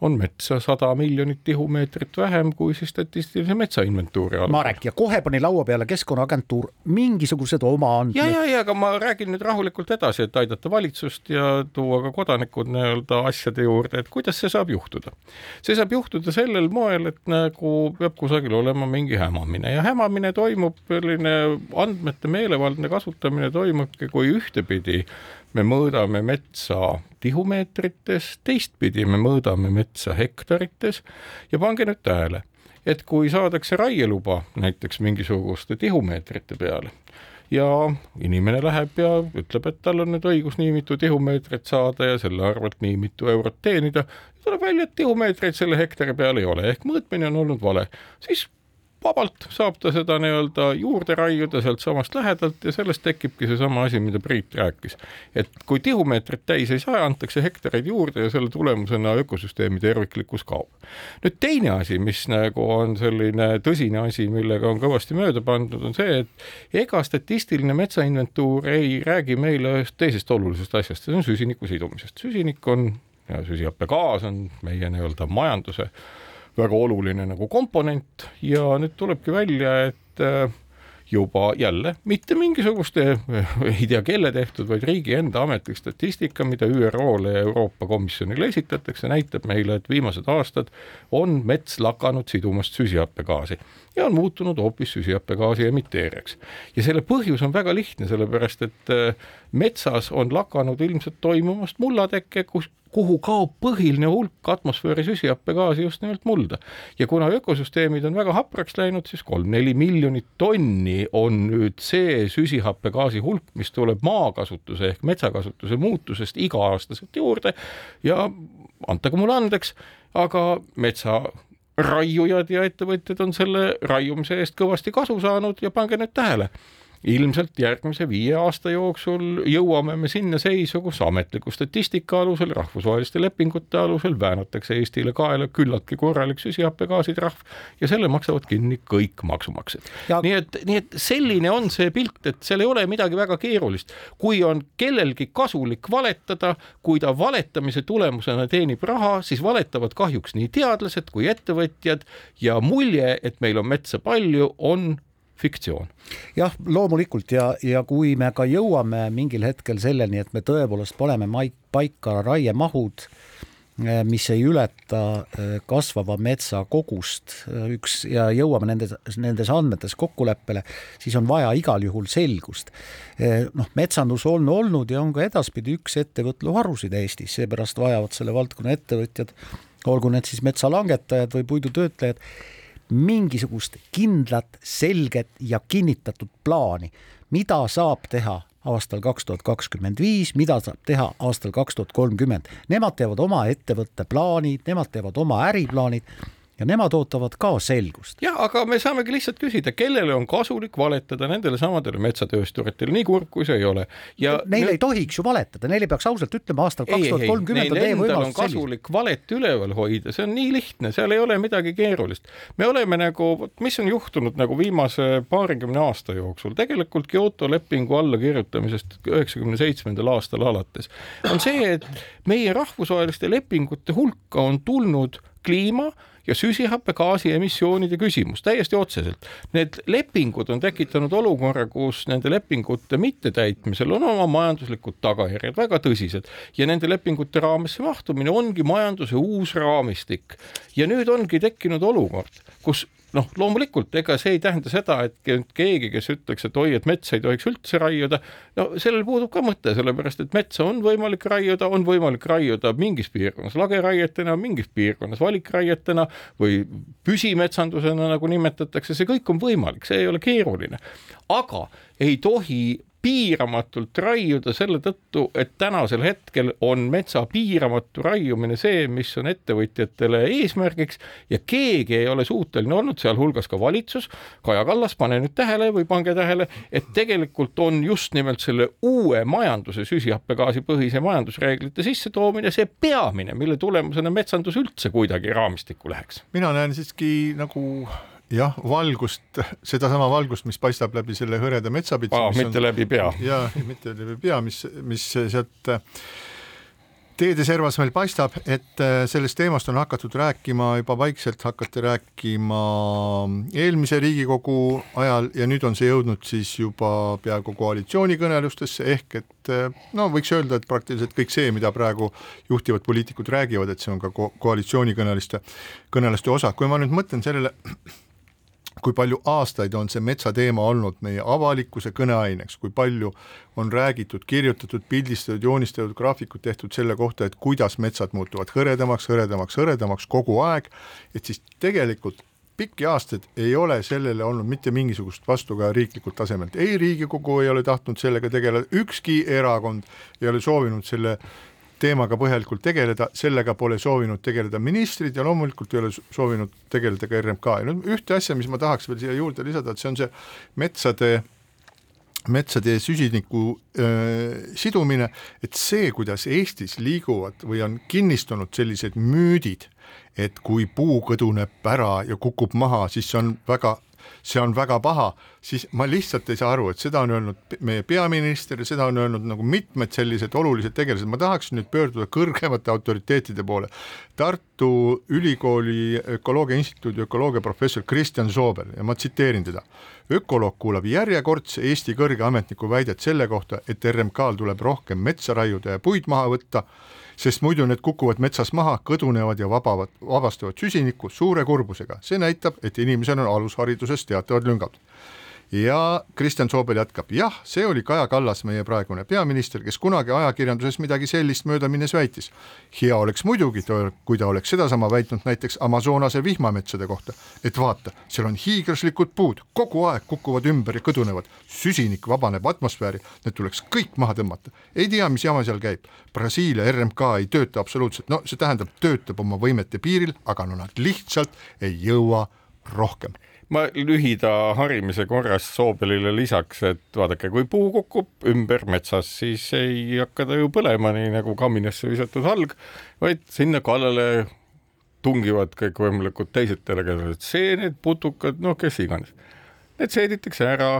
on metsa sada miljonit tihumeetrit vähem kui siis statistilise metsainventuuri all. Marek, ja kohe pani laua peale Keskkonnaagentuur mingisugused oma andmed. ja, ja, ja aga ma räägin nüüd rahulikult edasi, et aidata valitsust ja tuua ka kodanikud nii-öelda asjade juurde, et kuidas see saab juhtuda. see saab juhtuda sellel moel, et nagu peab kusagil olema mingi hämamine ja hämamine toimub, selline andmete meelevaldne kasutamine toimubki, kui ühtepidi me mõõdame metsa tihumeetrites, teistpidi me mõõdame metsa hektarites. Ja pange nüüd tähele, et kui saadakse raieluba näiteks mingisuguste tihumeetrite peale ja inimene läheb ja ütleb, et tal on nüüd õigus nii mitu tihumeetrit saada ja selle arvelt nii mitu eurot teenida, tuleb välja, et tihumeetreid selle hektari peal ei ole. Ehk mõõtmine on olnud vale, siis vabalt saab ta seda nii-öelda juurde raiuda sealtsamast lähedalt ja sellest tekibki seesama asi, mida Priit rääkis. et kui tihumeetrit täis ei saa, antakse hektareid juurde ja selle tulemusena ökosüsteemi terviklikkus kaob. nüüd teine asi, mis nagu on selline tõsine asi, millega on kõvasti mööda pandud, on see, et ega statistiline metsainventuur ei räägi meile ühest teisest olulisest asjast, see on süsiniku sidumisest. süsinik on ja süsihappegaas on meie nii-öelda majanduse väga oluline nagu komponent ja nüüd tulebki välja, et äh, juba jälle mitte mingisuguste, ei tea kelle tehtud, vaid riigi enda ametlik statistika, mida ÜRO-le ja Euroopa Komisjonile esitatakse, näitab meile, et viimased aastad on mets lakanud sidumast süsihappegaasi ja on muutunud hoopis süsihappegaasi emiteerijaks. ja selle põhjus on väga lihtne, sellepärast et äh, metsas on lakanud ilmselt toimumast mullateke, kus kuhu kaob põhiline hulk atmosfääri süsihappegaasi just nimelt mulda. ja kuna ökosüsteemid on väga hapraks läinud, siis kolm-neli miljonit tonni on nüüd see süsihappegaasi hulk, mis tuleb maakasutuse ehk metsakasutuse muutusest iga-aastaselt juurde ja antagu mulle andeks, aga metsa raiujad ja ettevõtjad on selle raiumise eest kõvasti kasu saanud ja pange nüüd tähele ilmselt järgmise viie aasta jooksul jõuame me sinna seisu, kus ametliku statistika alusel, rahvusvaheliste lepingute alusel väänatakse Eestile kaela küllaltki korralik süsihappegaasitrahv ja selle maksavad kinni kõik maksumaksjad ja.... nii et, nii et selline on see pilt, et seal ei ole midagi väga keerulist. kui on kellelgi kasulik valetada, kui ta valetamise tulemusena teenib raha, siis valetavad kahjuks nii teadlased kui ettevõtjad ja mulje, et meil on metsa palju, on fiktsioon. jah, loomulikult ja, ja kui me ka jõuame mingil hetkel selleni, et me tõepoolest paneme paika raiemahud mis ei ületa äh, kasvava metsa kogust, äh, üks ja jõuame nendes, nendes andmetes kokkuleppele, siis on vaja igal juhul selgust. noh, metsandus on olnud ja on ka edaspidi üks ettevõtluharusid Eestis, seepärast vajavad selle valdkonna ettevõtjad, olgu need siis metsalangetajad või puidutöötlejad, mingisugust kindlat, selget ja kinnitatud plaani, mida saab teha aastal kaks tuhat kakskümmend viis, mida saab teha aastal kaks tuhat kolmkümmend. Nemad teevad oma ettevõtte plaanid, nemad teevad oma äriplaanid ja nemad ootavad ka selgust. jah, aga me saamegi lihtsalt küsida, kellele on kasulik valetada nendele samadele metsatöösturitele, nii kurb kui see ei ole. ja Neil nüüd... ei tohiks ju valetada, neile peaks ausalt ütlema aastal kaks tuhat kolmkümmend on teie võimalus kasulik valet üleval hoida, see on nii lihtne, seal ei ole midagi keerulist. me oleme nagu, mis on juhtunud nagu viimase paarikümne aasta jooksul, tegelikult Kyoto lepingu allakirjutamisest üheksakümne seitsmendal aastal alates, on see, et meie rahvusvaheliste lepingute hulka on tulnud kliima ja süsihappegaasi emissioonide küsimus täiesti otseselt. Need lepingud on tekitanud olukorra, kus nende lepingute mittetäitmisel on oma majanduslikud tagajärjed väga tõsised ja nende lepingute raamesse mahtumine ongi majanduse uus raamistik. ja nüüd ongi tekkinud olukord, kus noh, loomulikult ega see ei tähenda seda, et keegi, kes ütleks, et oi, et metsa ei tohiks üldse raiuda, no sellel puudub ka mõte, sellepärast et metsa on võimalik raiuda, on võimalik raiuda mingis piirkonnas lageraietena, mingis piirkonnas valikraietena või püsimetsandusena, nagu nimetatakse, see kõik on võimalik, see ei ole keeruline. aga ei tohi piiramatult raiuda selle tõttu, et tänasel hetkel on metsa piiramatu raiumine see, mis on ettevõtjatele eesmärgiks ja keegi ei ole suuteline olnud, sealhulgas ka valitsus, Kaja Kallas, pane nüüd tähele või pange tähele, et tegelikult on just nimelt selle uue majanduse süsihappegaasi põhise majandusreeglite sissetoomine see peamine, mille tulemusena metsandus üldse kuidagi raamistikku läheks. mina näen siiski nagu jah, valgust, sedasama valgust, mis paistab läbi selle hõreda metsapitsa. mitte on, läbi pea. ja mitte läbi pea, mis, mis sealt äh, teede servas meil paistab, et äh, sellest teemast on hakatud rääkima juba vaikselt, hakati rääkima eelmise Riigikogu ajal ja nüüd on see jõudnud siis juba peaaegu koalitsioonikõnelustesse, ehk et äh, no võiks öelda, et praktiliselt kõik see, mida praegu juhtivad poliitikud räägivad, et see on ka ko koalitsioonikõneluste, kõneluste osa, kui ma nüüd mõtlen sellele kui palju aastaid on see metsateema olnud meie avalikkuse kõneaineks, kui palju on räägitud, kirjutatud, pildistatud, joonistatud, graafikud tehtud selle kohta, et kuidas metsad muutuvad hõredamaks, hõredamaks, hõredamaks kogu aeg, et siis tegelikult pikki aastaid ei ole sellele olnud mitte mingisugust vastukaja riiklikult tasemelt, ei Riigikogu ei ole tahtnud sellega tegeleda, ükski erakond ei ole soovinud selle teemaga põhjalikult tegeleda, sellega pole soovinud tegeleda ministrid ja loomulikult ei ole soovinud tegeleda ka RMK ja nüüd ühte asja, mis ma tahaks veel siia juurde lisada, et see on see metsade metsade süsiniku äh, sidumine, et see, kuidas Eestis liiguvad või on kinnistunud sellised müüdid, et kui puu kõduneb ära ja kukub maha, siis see on väga see on väga paha, siis ma lihtsalt ei saa aru, et seda on öelnud meie peaminister ja seda on öelnud nagu mitmed sellised olulised tegelased, ma tahaksin nüüd pöörduda kõrgemate autoriteetide poole. Tartu Ülikooli Ökoloogia Instituudi ökoloogia professor Kristjan Soobel ja ma tsiteerin teda. ökoloog kuulab järjekordse Eesti kõrge ametniku väidet selle kohta, et RMK-l tuleb rohkem metsa raiuda ja puid maha võtta sest muidu need kukuvad metsas maha, kõdunevad ja vabavad, vabastavad süsinikku suure kurbusega. see näitab, et inimesel on alushariduses teatavad lüngad ja Kristjan Soobel jätkab, jah, see oli Kaja Kallas, meie praegune peaminister, kes kunagi ajakirjanduses midagi sellist möödaminnes väitis. hea oleks muidugi, kui ta oleks sedasama väitnud näiteks Amazonase vihmametsade kohta, et vaata, seal on hiiglaslikud puud, kogu aeg kukuvad ümber ja kõdunevad, süsinik vabaneb atmosfääri, need tuleks kõik maha tõmmata. ei tea, mis jama seal käib, Brasiilia RMK ei tööta absoluutselt, no see tähendab, töötab oma võimete piiril, aga no nad lihtsalt ei jõua rohkem ma lühida harimise korras Soobelile lisaks, et vaadake, kui puu kukub ümber metsas, siis ei hakka ta ju põlema, nii nagu kaminasse visatud halg, vaid sinna kallale tungivad kõikvõimalikud teised tegelased, seened, putukad, noh, kes iganes. Need seeditakse ära,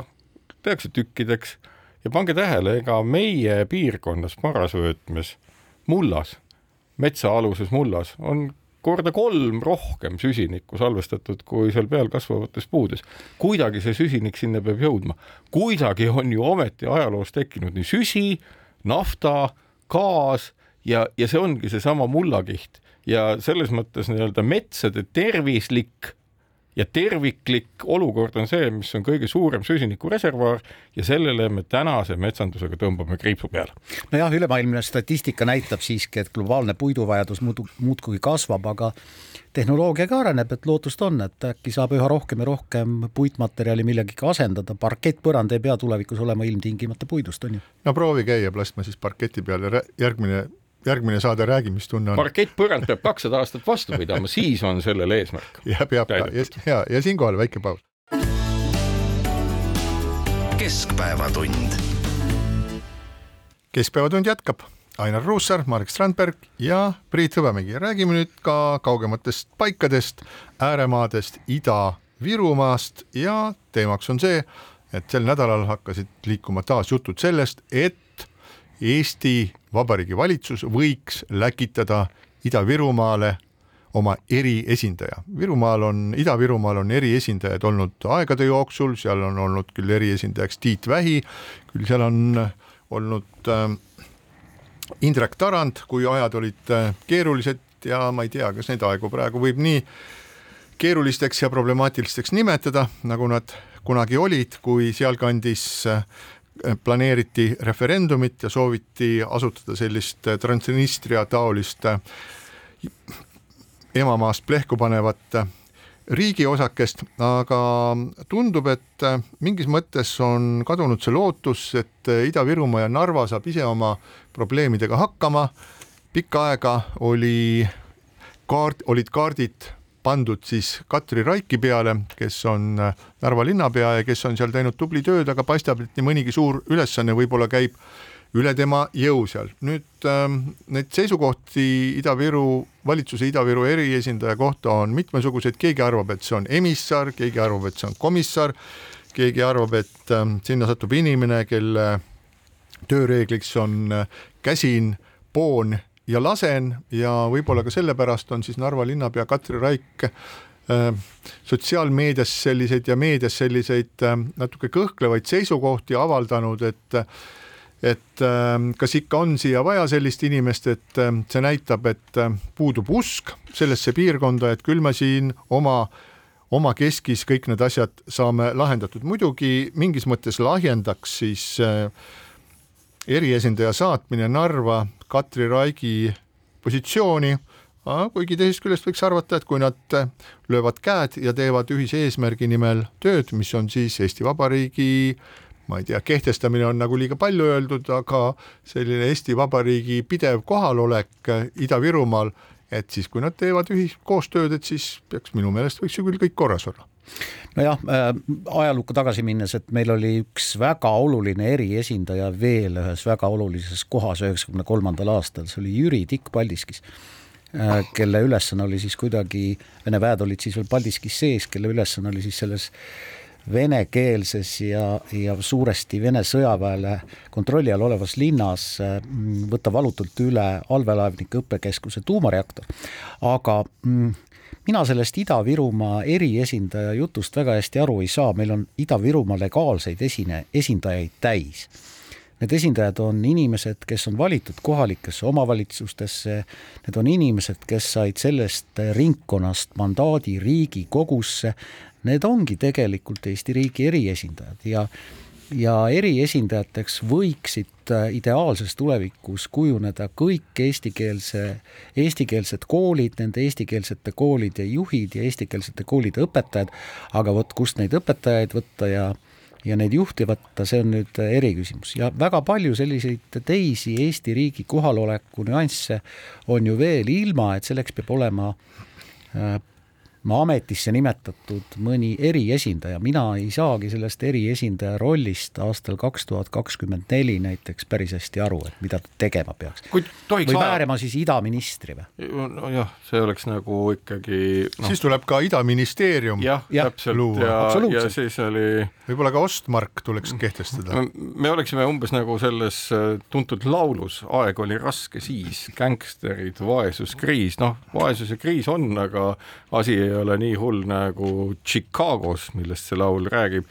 tehakse tükkideks ja pange tähele, ega meie piirkonnas parasvöötmes mullas, metsaaluses mullas on korda kolm rohkem süsinikku salvestatud kui seal peal kasvavates puudes. kuidagi see süsinik sinna peab jõudma, kuidagi on ju ometi ajaloos tekkinud nii süsi, nafta, gaas ja, ja see ongi seesama mullakiht ja selles mõttes nii-öelda metsade tervislik ja terviklik olukord on see, mis on kõige suurem süsinikureservuaar ja sellele me tänase metsandusega tõmbame kriipsu peale. nojah, ülemaailmne statistika näitab siiski, et globaalne puiduvajadus muidu muudkui kasvab, aga tehnoloogia ka areneb, et lootust on, et äkki saab üha rohkem ja rohkem puitmaterjali millegagi asendada, parkettpõrand ei pea tulevikus olema ilmtingimata puidust, on ju. no proovi käia plastmassist parketi peal ja järgmine, järgmine saade Räägi, mis tunne on. parkettpõrand peab kakssada aastat vastu pidama, siis on sellel eesmärk. (laughs) ja peab ka ja, ja, ja siinkohal väike paus. keskpäevatund keskpäevatund jätkab, Ainar Ruussaar, Marek Strandberg ja Priit Hõbemägi. räägime nüüd ka kaugematest paikadest, ääremaadest, Ida-Virumaast ja teemaks on see, et sel nädalal hakkasid liikuma taas jutud sellest, et Eesti Vabariigi valitsus võiks läkitada Ida-Virumaale oma eriesindaja. Virumaal on, Ida-Virumaal on eriesindajaid olnud aegade jooksul, seal on olnud küll eriesindajaks Tiit Vähi, küll seal on olnud äh, Indrek Tarand, kui ajad olid äh, keerulised ja ma ei tea, kas neid aegu praegu võib nii keerulisteks ja problemaatilisteks nimetada, nagu nad kunagi olid, kui sealkandis äh, planeeriti referendumit ja sooviti asutada sellist äh, Transnistria taolist äh, emamaast plehku panevat äh, riigiosakest, aga tundub, et mingis mõttes on kadunud see lootus, et Ida-Virumaa ja Narva saab ise oma probleemidega hakkama. pikka aega oli kaart, olid kaardid pandud siis Katri Raiki peale, kes on äh, Narva linnapea ja kes on seal teinud tubli tööd, aga paistab, et nii mõnigi suur ülesanne võib-olla käib üle tema jõu seal. nüüd ähm, neid seisukohti Ida-Viru valitsuse Ida-Viru eriesindaja kohta on mitmesuguseid, keegi arvab, et see on emissar, keegi arvab, et see on komissar, keegi arvab, et ähm, sinna satub inimene, kelle tööreegliks on äh, käsin, poon ja lasen ja võib-olla ka sellepärast on siis Narva linnapea Katri Raik äh, sotsiaalmeedias selliseid ja meedias selliseid äh, natuke kõhklevaid seisukohti avaldanud, et et äh, kas ikka on siia vaja sellist inimest, et see näitab, et puudub usk sellesse piirkonda, et küll me siin oma oma keskis kõik need asjad saame lahendatud, muidugi mingis mõttes lahjendaks siis äh, eriesindaja saatmine Narva Katri Raigi positsiooni, kuigi teisest küljest võiks arvata, et kui nad löövad käed ja teevad ühise eesmärgi nimel tööd, mis on siis Eesti Vabariigi ma ei tea, kehtestamine on nagu liiga palju öeldud, aga selline Eesti Vabariigi pidev kohalolek Ida-Virumaal, et siis, kui nad teevad ühis-, koostööd, et siis peaks minu meelest võiks ju küll kõik korras olla. nojah äh,, ajalukku tagasi minnes, et meil oli üks väga oluline eriesindaja veel ühes väga olulises kohas üheksakümne kolmandal aastal, see oli Jüri Tikk Paldiskis, kelle ülesanne oli siis kuidagi, Vene väed olid siis veel Paldiskis sees, kelle ülesanne oli siis selles venekeelses ja, ja suuresti Vene sõjaväele kontrolli all olevas linnas äh, võtta valutult üle allveelaevnike õppekeskuse tuumareaktor. aga mm, mina sellest Ida-Virumaa eriesindaja jutust väga hästi aru ei saa, meil on Ida-Virumaa legaalseid esine, esindajaid täis. Need esindajad on inimesed, kes on valitud kohalikesse omavalitsustesse, need on inimesed, kes said sellest ringkonnast mandaadi Riigikogusse, need ongi tegelikult Eesti riigi eriesindajad ja ja eriesindajateks võiksid ideaalses tulevikus kujuneda kõik eestikeelse, eestikeelsed koolid, nende eestikeelsete koolide juhid ja eestikeelsete koolide õpetajad, aga vot kust neid õpetajaid võtta ja ja neid juhti võtta, see on nüüd eriküsimus. Ja väga palju selliseid teisi Eesti riigi kohaloleku nüansse on ju veel ilma, et selleks peab olema äh, ametisse nimetatud mõni eriesindaja, mina ei saagi sellest eriesindaja rollist aastal kaks tuhat kakskümmend neli näiteks päris hästi aru, et mida ta tegema peaks. kui tohiks või määrama siis idaministri või? nojah, see oleks nagu ikkagi no. siis tuleb ka idaministeerium. jah ja,, täpselt ja, ja siis oli võib-olla ka ostmark tuleks kehtestada. me oleksime umbes nagu selles äh, tuntud laulus Aeg oli raske siis, gängsterid, vaesus, kriis, noh, vaesus ja kriis on, aga asi ei ole nii hull nagu Chicagos, millest see laul räägib.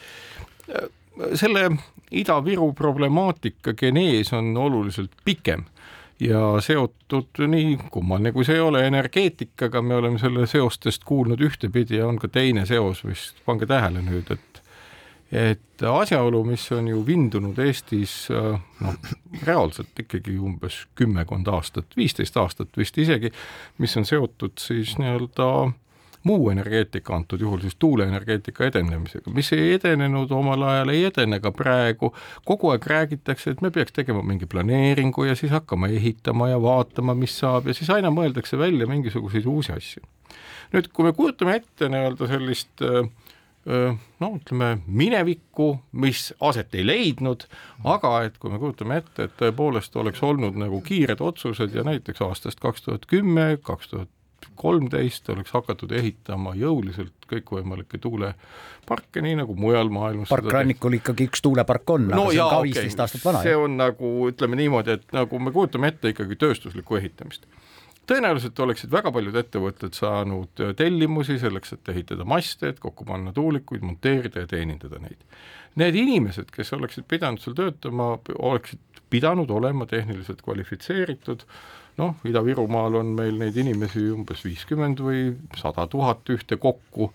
selle Ida-Viru problemaatika genees on oluliselt pikem ja seotud nii kummaline kui see ei ole energeetikaga, me oleme selle seostest kuulnud ühtepidi ja on ka teine seos vist, pange tähele nüüd, et et asjaolu, mis on ju vindunud Eestis noh, reaalselt ikkagi umbes kümmekond aastat, viisteist aastat vist isegi, mis on seotud siis nii-öelda muu energeetika, antud juhul siis tuuleenergeetika edenemisega, mis ei edenenud omal ajal, ei edene ka praegu, kogu aeg räägitakse, et me peaks tegema mingi planeeringu ja siis hakkama ehitama ja vaatama, mis saab ja siis aina mõeldakse välja mingisuguseid uusi asju. nüüd, kui me kujutame ette nii-öelda sellist no ütleme minevikku, mis aset ei leidnud, aga et kui me kujutame ette, et tõepoolest oleks olnud nagu kiired otsused ja näiteks aastast kaks tuhat kümme, kaks tuhat kolmteist oleks hakatud ehitama jõuliselt kõikvõimalikke tuuleparke, nii nagu mujal maailmas. parkrannikul ikkagi üks tuulepark on no, aga see on ka viisteist okay. aastat vana. see on nagu ütleme niimoodi, et nagu me kujutame ette ikkagi tööstuslikku ehitamist tõenäoliselt oleksid väga paljud ettevõtted saanud tellimusi selleks, et ehitada maste, et kokku panna tuulikuid, monteerida ja teenindada neid. Need inimesed, kes oleksid pidanud seal töötama, oleksid pidanud olema tehniliselt kvalifitseeritud noh, Ida-Virumaal on meil neid inimesi umbes viiskümmend või sada tuhat ühtekokku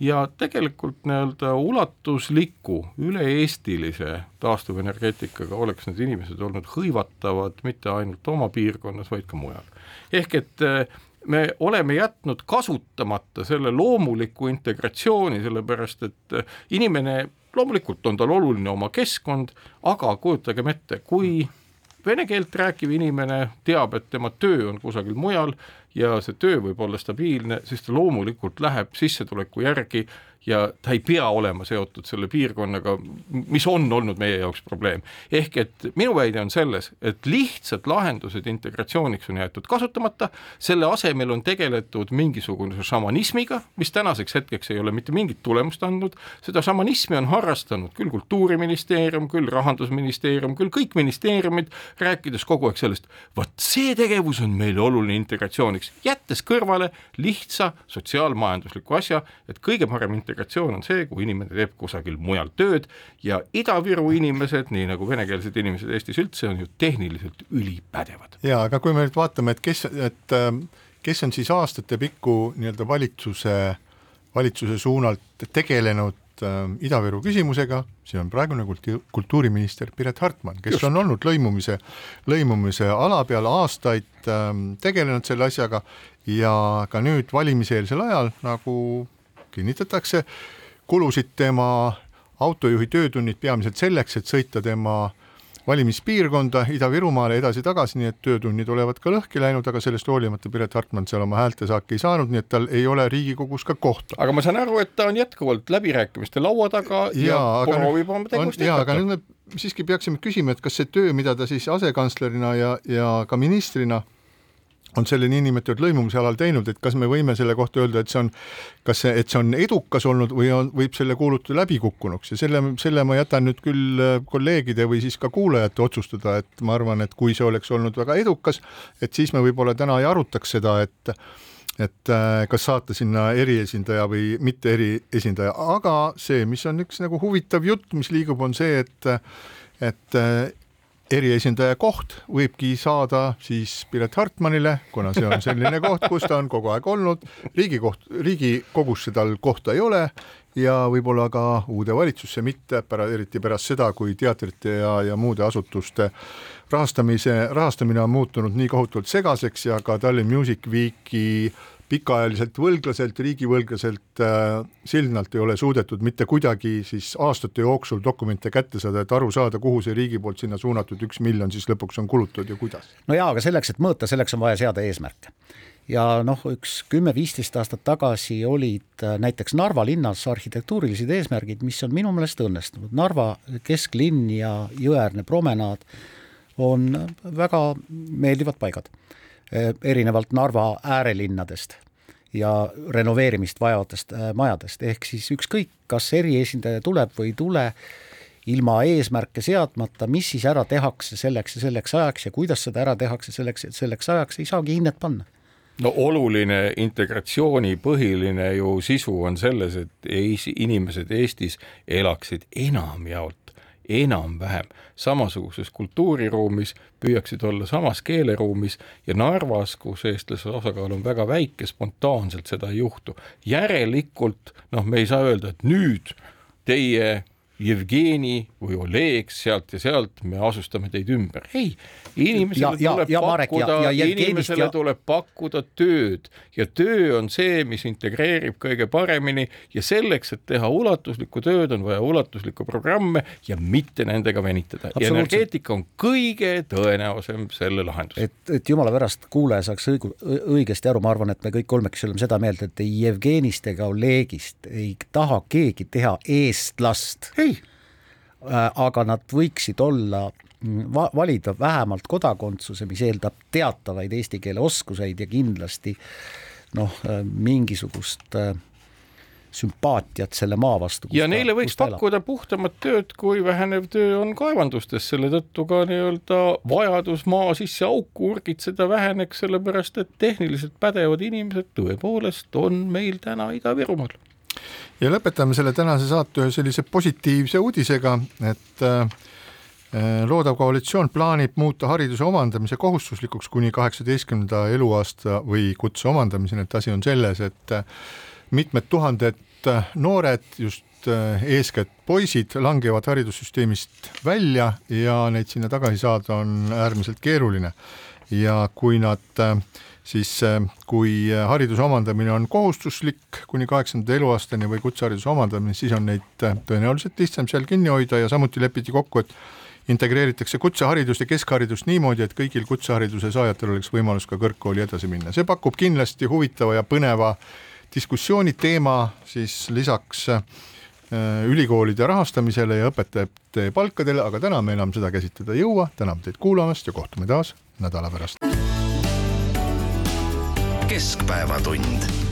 ja tegelikult nii-öelda ulatusliku üle-eestilise taastuvenergeetikaga oleks need inimesed olnud hõivatavad mitte ainult oma piirkonnas, vaid ka mujal. ehk et eh, me oleme jätnud kasutamata selle loomuliku integratsiooni, sellepärast et eh, inimene, loomulikult on tal oluline oma keskkond, aga kujutagem ette, kui vene keelt rääkiv inimene teab, et tema töö on kusagil mujal ja see töö võib olla stabiilne, siis ta loomulikult läheb sissetuleku järgi ja ta ei pea olema seotud selle piirkonnaga, mis on olnud meie jaoks probleem. ehk et minu väide on selles, et lihtsad lahendused integratsiooniks on jäetud kasutamata, selle asemel on tegeletud mingisuguse šamanismiga, mis tänaseks hetkeks ei ole mitte mingit tulemust andnud, seda šamanismi on harrastanud küll Kultuuriministeerium, küll Rahandusministeerium, küll kõik ministeeriumid, rääkides kogu aeg sellest, vot see tegevus on meile oluline integratsiooniks, jättes kõrvale lihtsa sotsiaalmajandusliku asja, et kõige parem integratsioon on see, kui inimene teeb kusagil mujal tööd ja Ida-Viru inimesed, nii nagu venekeelsed inimesed Eestis üldse, on ju tehniliselt ülipädevad. jaa, aga kui me nüüd vaatame, et kes, et ähm, kes on siis aastatepikku nii-öelda valitsuse, valitsuse suunalt tegelenud äh, Ida-Viru küsimusega, see on praegune kulti-, kultuuriminister Piret Hartman, kes Just. on olnud lõimumise, lõimumise ala peal aastaid äh, tegelenud selle asjaga ja ka nüüd valimiseelsel ajal nagu kinnitatakse, kulusid tema autojuhi töötunnid peamiselt selleks, et sõita tema valimispiirkonda Ida-Virumaale edasi-tagasi, nii et töötunnid olevat ka lõhki läinud, aga sellest hoolimata Piret Hartman seal oma häältesaaki ei saanud, nii et tal ei ole Riigikogus ka kohta. aga ma saan aru, et ta on jätkuvalt läbirääkimiste laua taga ja, ja proovib oma tegevust jätkata. aga nüüd me siiski peaksime küsima, et kas see töö, mida ta siis asekantslerina ja, ja ka ministrina on selle niinimetatud lõimumise alal teinud, et kas me võime selle kohta öelda, et see on, kas see, et see on edukas olnud või on, võib selle kuulutada läbikukkunuks ja selle, selle ma jätan nüüd küll äh, kolleegide või siis ka kuulajate otsustada, et ma arvan, et kui see oleks olnud väga edukas, et siis me võib-olla täna ei arutaks seda, et et äh, kas saata sinna eriesindaja või mitte eriesindaja, aga see, mis on üks nagu huvitav jutt, mis liigub, on see, et et äh, eriesindaja koht võibki saada siis Piret Hartmanile, kuna see on selline koht, kus ta on kogu aeg olnud, riigikoht, riigikogusse tal kohta ei ole ja võib-olla ka uude valitsusse mitte, eriti pärast seda, kui teatrite ja, ja muude asutuste rahastamise, rahastamine on muutunud nii kohutavalt segaseks ja ka Tallinn Music Weeki pikaajaliselt võlglaselt, riigivõlglaselt äh, Sildnalt ei ole suudetud mitte kuidagi siis aastate jooksul dokumente kätte saada, et aru saada, kuhu see riigi poolt sinna suunatud üks miljon siis lõpuks on kulutatud ja kuidas. no jaa, aga selleks, et mõõta, selleks on vaja seada eesmärke. ja noh, üks kümme-viisteist aastat tagasi olid äh, näiteks Narva linnas arhitektuurilised eesmärgid, mis on minu meelest õnnestunud, Narva kesklinn ja jõeäärne promenaad on väga meeldivad paigad erinevalt Narva äärelinnadest ja renoveerimist vajavatest eh, majadest, ehk siis ükskõik, kas eriesindaja tuleb või ei tule, ilma eesmärke seadmata, mis siis ära tehakse selleks ja selleks ajaks ja kuidas seda ära tehakse selleks, et selleks ajaks ei saagi hinnet panna. No oluline integratsiooni põhiline ju sisu on selles, et Eesti inimesed Eestis elaksid enamjaolt enam-vähem samasuguses kultuuriruumis, püüaksid olla samas keeleruumis ja Narvas, kus eestlase osakaal on väga väike, spontaanselt seda ei juhtu. järelikult noh, me ei saa öelda, et nüüd teie Jevgeni või Oleg sealt ja sealt, me asustame teid ümber. ei, inimesele Ja- tuleb ja pakkuda, inimesele ja- tuleb pakkuda tööd ja töö on see, mis integreerib kõige paremini ja selleks, et teha ulatuslikku tööd, on vaja ulatuslikku programme ja mitte nendega venitada. energeetika on kõige tõenäosem selle lahendus. et, et jumala pärast kuulaja saaks õigu, õigesti aru, ma arvan, et me kõik kolmekesi oleme seda meelt, et ei Jevgenist ega Olegist ei taha keegi teha eestlast ei, aga nad võiksid olla, mm, va-, valida vähemalt kodakondsuse, mis eeldab teatavaid eesti keele oskuseid ja kindlasti noh, mingisugust äh, sümpaatiat selle maa vastu. ja neile võiks pakkuda puhtamat tööd, kui vähenev töö on kaevandustes, selle tõttu ka nii-öelda vajadus maa sisse auku urgitseda väheneks, sellepärast et tehniliselt pädevad inimesed tõepoolest on meil täna Ida-Virumaal. Ja lõpetame selle tänase saate ühe sellise positiivse uudisega, et äh, loodav koalitsioon plaanib muuta hariduse omandamise kohustuslikuks kuni kaheksateistkümnenda eluaasta või kutse omandamiseni, et asi on selles, et äh, mitmed tuhanded äh, noored, just äh, eeskätt poisid, langevad haridussüsteemist välja ja neid sinna tagasi saada on äärmiselt keeruline. ja kui nad äh, siis äh, kui hariduse omandamine on kohustuslik kuni kaheksanda eluaastani või kutsehariduse omandamine, siis on neid äh, tõenäoliselt lihtsam seal kinni hoida ja samuti lepiti kokku, et integreeritakse kutseharidust ja keskharidust niimoodi, et kõigil kutsehariduse saajatel oleks võimalus ka kõrgkooli edasi minna, see pakub kindlasti huvitava ja põneva diskussiooni teema siis lisaks äh, ülikoolide rahastamisele ja õpetajate palkadele, aga täna me enam seda käsitleda ei jõua, täname teid kuulamast ja kohtume taas nädala pärast. Keskpäevatund